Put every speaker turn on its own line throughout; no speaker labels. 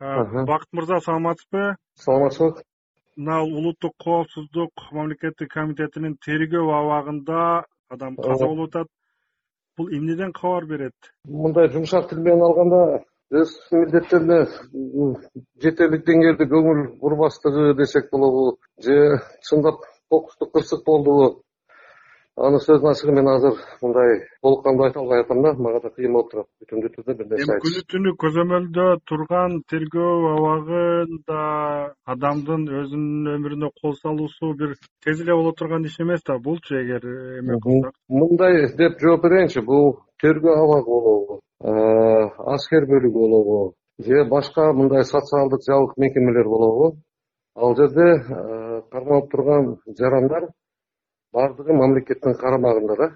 бакыт мырза саламатсызбы?
Саламатчылык
мына улуттук коопсуздук мамлекеттик комитетинин тергөө абагында адам каза болуп атат. Бул эмнеден кабар берет?
Мындай жумшак тил менен алганда өз милдеттерине жетерлик деңгээлде көңүл бурбастыгы десек болобу же чындап кокустук кырсык болдубу анын сөзүнүн ачыгы мен азыр мындай толук кандуу айта албай атам да мага да кыйын болуп турат бүтүндүү түрдө бир нерсе
эми күнү түнү көзөмөлдө турган тергөө абагында адамдын өзүнүн өмүрүнө кол салуусу бир тез эле боло турган иш эмес да булчу эгер эме кылсак
мындай деп жооп берейинчи бул тергөө абагы болобу аскер бөлүгү болобу же башка мындай социалдык жабык мекемелер болобу. Ал жерде кармалып турган жарандар баардыгы мамлекеттин карамагында да.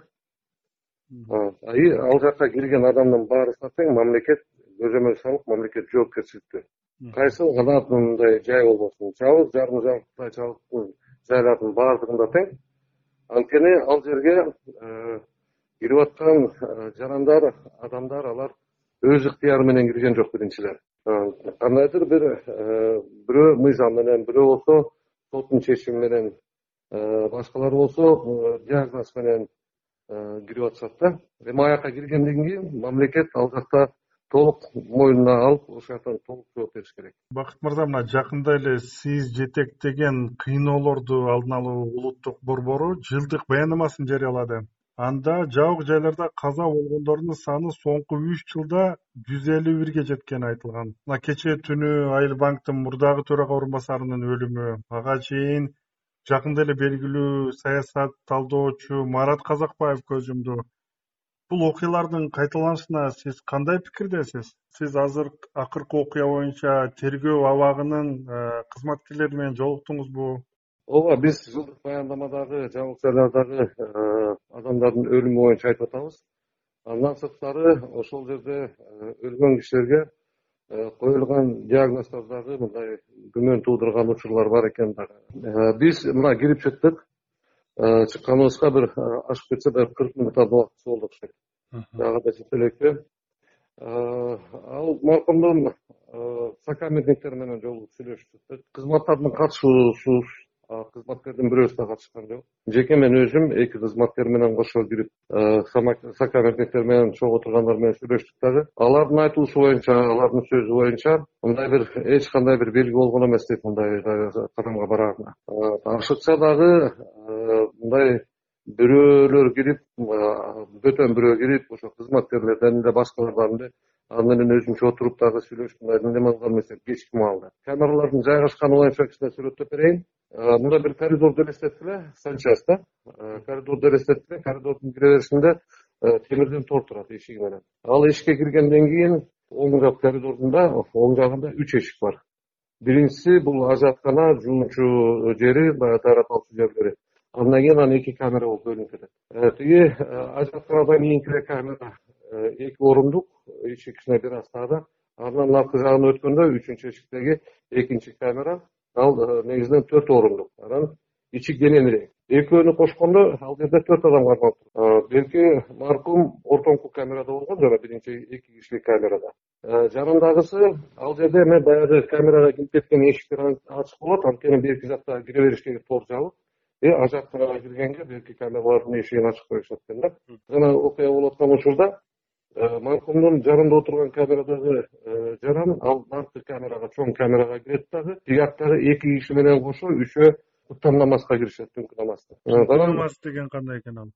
И ал жака кирген адамдын баарысына тең мамлекет көзөмөл салып мамлекет жоопкерчиликтүү кайсы канаат мындай жай болбосун. Жабык жарым жабыктын жайлардын баардыгында тең анткени ал жерге э, кирип аткан э, жарандар адамдар алар өз ыктыяры менен кирген жок биринчиден кандайдыр бир э, бирөө мыйзам менен бирөө болсо соттун чечими менен Э, башкалар болсо э, диагноз менен э, кирип атышат да. Эми аяка киргенден кийин мамлекет ал жакта толук мойнуна алып ошол жактан толук жооп бериш керек.
Бакыт мырза мына жакында эле сиз жетектеген кыйноолорду алдын алуу улуттук борбору жылдык баяндамасын жарыялады. Анда жабык жайларда каза болгондордун саны соңку үч жылда жүз элүү бирге жеткени айтылган. Мына кечээ түнү айыл банктын мурдагы төрага орун басарынын өлүмү. Ага чейин жакында эле белгилүү саясат талдоочу марат казакбаев көз жумду бул окуялардын кайталанышына сиз кандай пикирдесиз? Сиз азыр акыркы окуя боюнча тергөө абагынын э, кызматкерлери менен жолуктуңузбу?
Ооба биз жылдык баяндамадагы жабык жайлардагы э, адамдардын өлүмү боюнча айтып атабыз. Андан сырткары ошол жерде э, өлгөн кишилерге коюлган диагноздор дагы мындай күмөн туудурган учурлар бар экен дагы. Э, биз мына кирип чыктык э, чыкканыбызга бир ашып кетсе даг кырк минуттардын убактысы болду окшойт дагы да жете элекпи ал маркумдун сокамерниктери менен жолугуп сүйлөштүк кызматтардын катышуусуз кызматкердин бирөөсү да катышкан жок. Жеке мен өзүм эки кызматкер менен кошо кирип сокамерниктер менен чогуу отургандар менен сүйлөштүк дагы. Алардын айтуусу боюнча алардын сөзү боюнча мындай бир эч кандай бир белги болгон эмес дейт мындай кадамга бараарына ашыкча дагы мындай бирөөлөр кирип бөтөн бирөө кирип ошо кызматкерлерден эле башкалардан эле ал менен өзүнчө отуруп дагы сүйлөшүп мындай неме кылган эмес кечки маалда камералардын жайгашканы боюнча кичине сүрөттөп берейин. Мында бир коридорду элестеткиле санчасть да. Коридорду элестеткиле коридордун кире беришинде темирден тор турат эшиги менен ал эшикке киргенден кийин оң жак коридордун да оң жагында үч эшик бар. Биринчиси бул ажаткана жуучу жери баягы дайраталчу жерлери. Андан кийин анан эки камера болуп бөлүнүп кетет. Тиги ажатканадан кийинки камера эки орундук ичи кичине бир аз таада андан аркы жагына өткөндө үчүнчү эшиктеги экинчи камера. Ал э, негизинен төрт орундук анан ичи кененирээк экөөнү кошкондо ал жерде төрт адам кармалып турат. Белки маркум ортоңку камерада болгон жана биринчи эки кишилик камерада. Э, жанындагысы ал жерде эме баягы камерага кирип кеткен эшиктер ачык болот. Анткени берки жакта кире бериштеги тор жабык. И ал жактаа киргенге берки камералардын эшигин ачык коюшат экен да. Жана окуя болуп аткан учурда Э, маркумдун жанында отурган камерадагы э, жаран ал наркы камерага чоң камерага кирет дагы тиги жактагы эки киши менен кошо үчөө куттан намазга киришет түнкү намазды
э, намаз деген кандай экен
ал?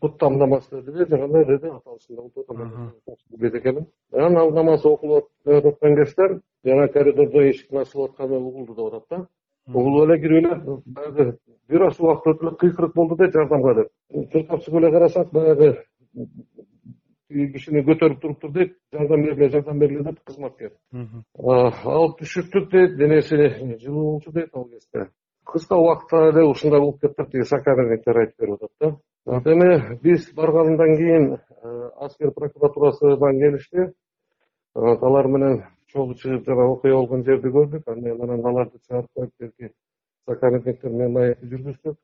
Куттан намаз дедиби же кандай деди аталышында билбейт экенмин анан ал намаз окулуп аткан кездер жана коридордо эшиктин ачылып атканы угулду деп атат да. Угулуп эле кирип эле баягы бир аз убакыт өтүп эле кыйкырык болду да жардамга деп. Чуркап чыгып эле карасак баягы кишини көтөрүп туруптур дейт жардам бергиле жардам бергиле деп кызматкер алып түшүрттүк дейт денеси жылуу болчу дейт ал кезде кыска убакытта эле ушундай болуп кетип деп тиги сокамерниктер айтып берип атат да. Анан эми биз баргандан кийин аскер прокуратурасынан келишти. Алар менен чогуу чыгып жана окуя болгон жерди көрдүк. Анан анан аларды чыгарып коюп сокамерниктер менен маекти жүргүздүк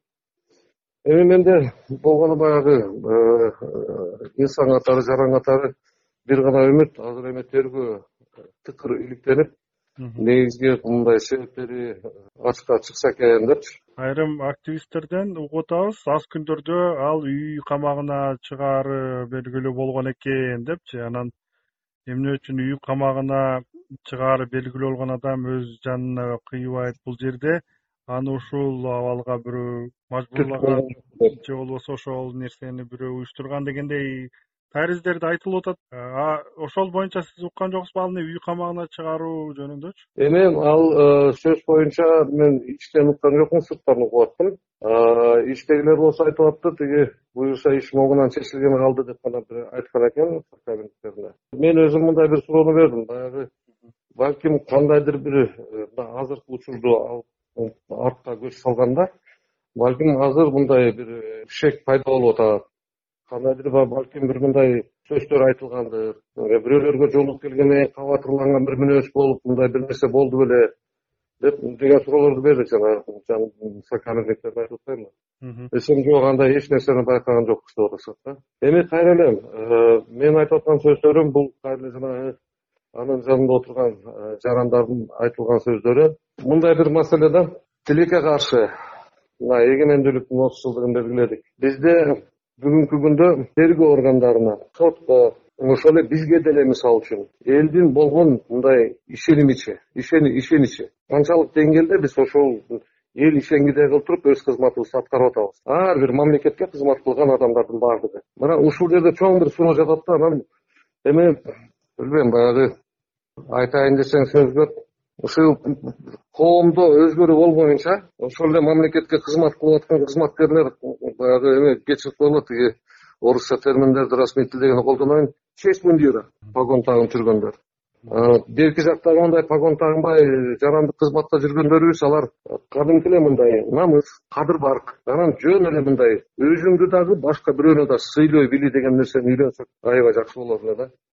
эми менде болгону баягы э, инсан катары жаран катары бир гана үмүт. Азыр эми тергөө тыкыр иликтенип негизги мындай себептери ачыкка чыкса экен депчи.
Айрым активисттерден угуп атабыз аз күндөрдө ал үй камагына чыгаары белгилүү болгон экен депчи. Анан эмне үчүн үй камагына чыгаары белгилүү болгон адам өз жанына кыйбайт бул жерде аны ушул абалга бирөө мажбурлаган же болбосо ошол нерсени бирөө уюштурган дегендей тариздерди айтылып атат. Ошол боюнча сиз уккан жоксузбу ал эмне үй камагына чыгаруу жөнүндөчү
эми ал э, сөз боюнча мен ичтен уккан жокмун сырттан угуп аттым. Ичтегилер болсо айтып атты тиги буюрса иш могунан чечилгени калды деп гана бир айткан экен мен өзүм мындай бир суроону бердим. Баягы балким кандайдыр бир э, азыркы учурду артка көч салганда балким азыр мындай бир э, шек пайда болуп атат. Кандайдыр балким бир мындай сөздөр айтылгандыр бирөөлөргө жолугуп келгенде кабатырланган бир мүнөз болуп мындай бир нерсе болду беле деп деген суроолорду берди жанагы айтып атпаймынбы десем жок андай эч нерсени байкаган жокпуз деп атышат да. Эми кайра эле э, менин айтып аткан сөздөрүм бул кайра эле жанагы анын жанында отурган э, жарандардын айтылган сөздөрү. Мындай бир маселе да тилекке каршы мына эгемендүүлүктүн отуз жылдыгын белгиледик бизде бүгүнкү күндө тергөө органдарына сотко ошол эле бизге деле мисалы үчүн элдин болгон мындай ишенимичи ишеничи. Канчалык деңгээлде биз ошол эл ишенгидей кылып туруп өз кызматыбызды аткарып атабыз. Ар бир мамлекетке кызмат кылган адамдардын баардыгы мына ушул жерде чоң бир суроо жатат да анан эми билбейм баягы айтайын десең сөз көп. Ушул коомдо өзгөрүү болбоюнча ошол эле мамлекетке кызмат кылып аткан кызматкерлер баягы эме кечирип койгула тиги орусча терминдерди расмий тилдегенде колдоноюн честь мундира погон тагып жүргөндөр. Берки жактагы мындай погон тагынбай жарандык кызматта жүргөндөрүбүз алар кадимки эле мындай намыс кадыр барк анан жөн эле мындай өзүңдү дагы башка бирөөнү да сыйлой били деген нерсени үйрөнсөк аябай жакшы болот эле да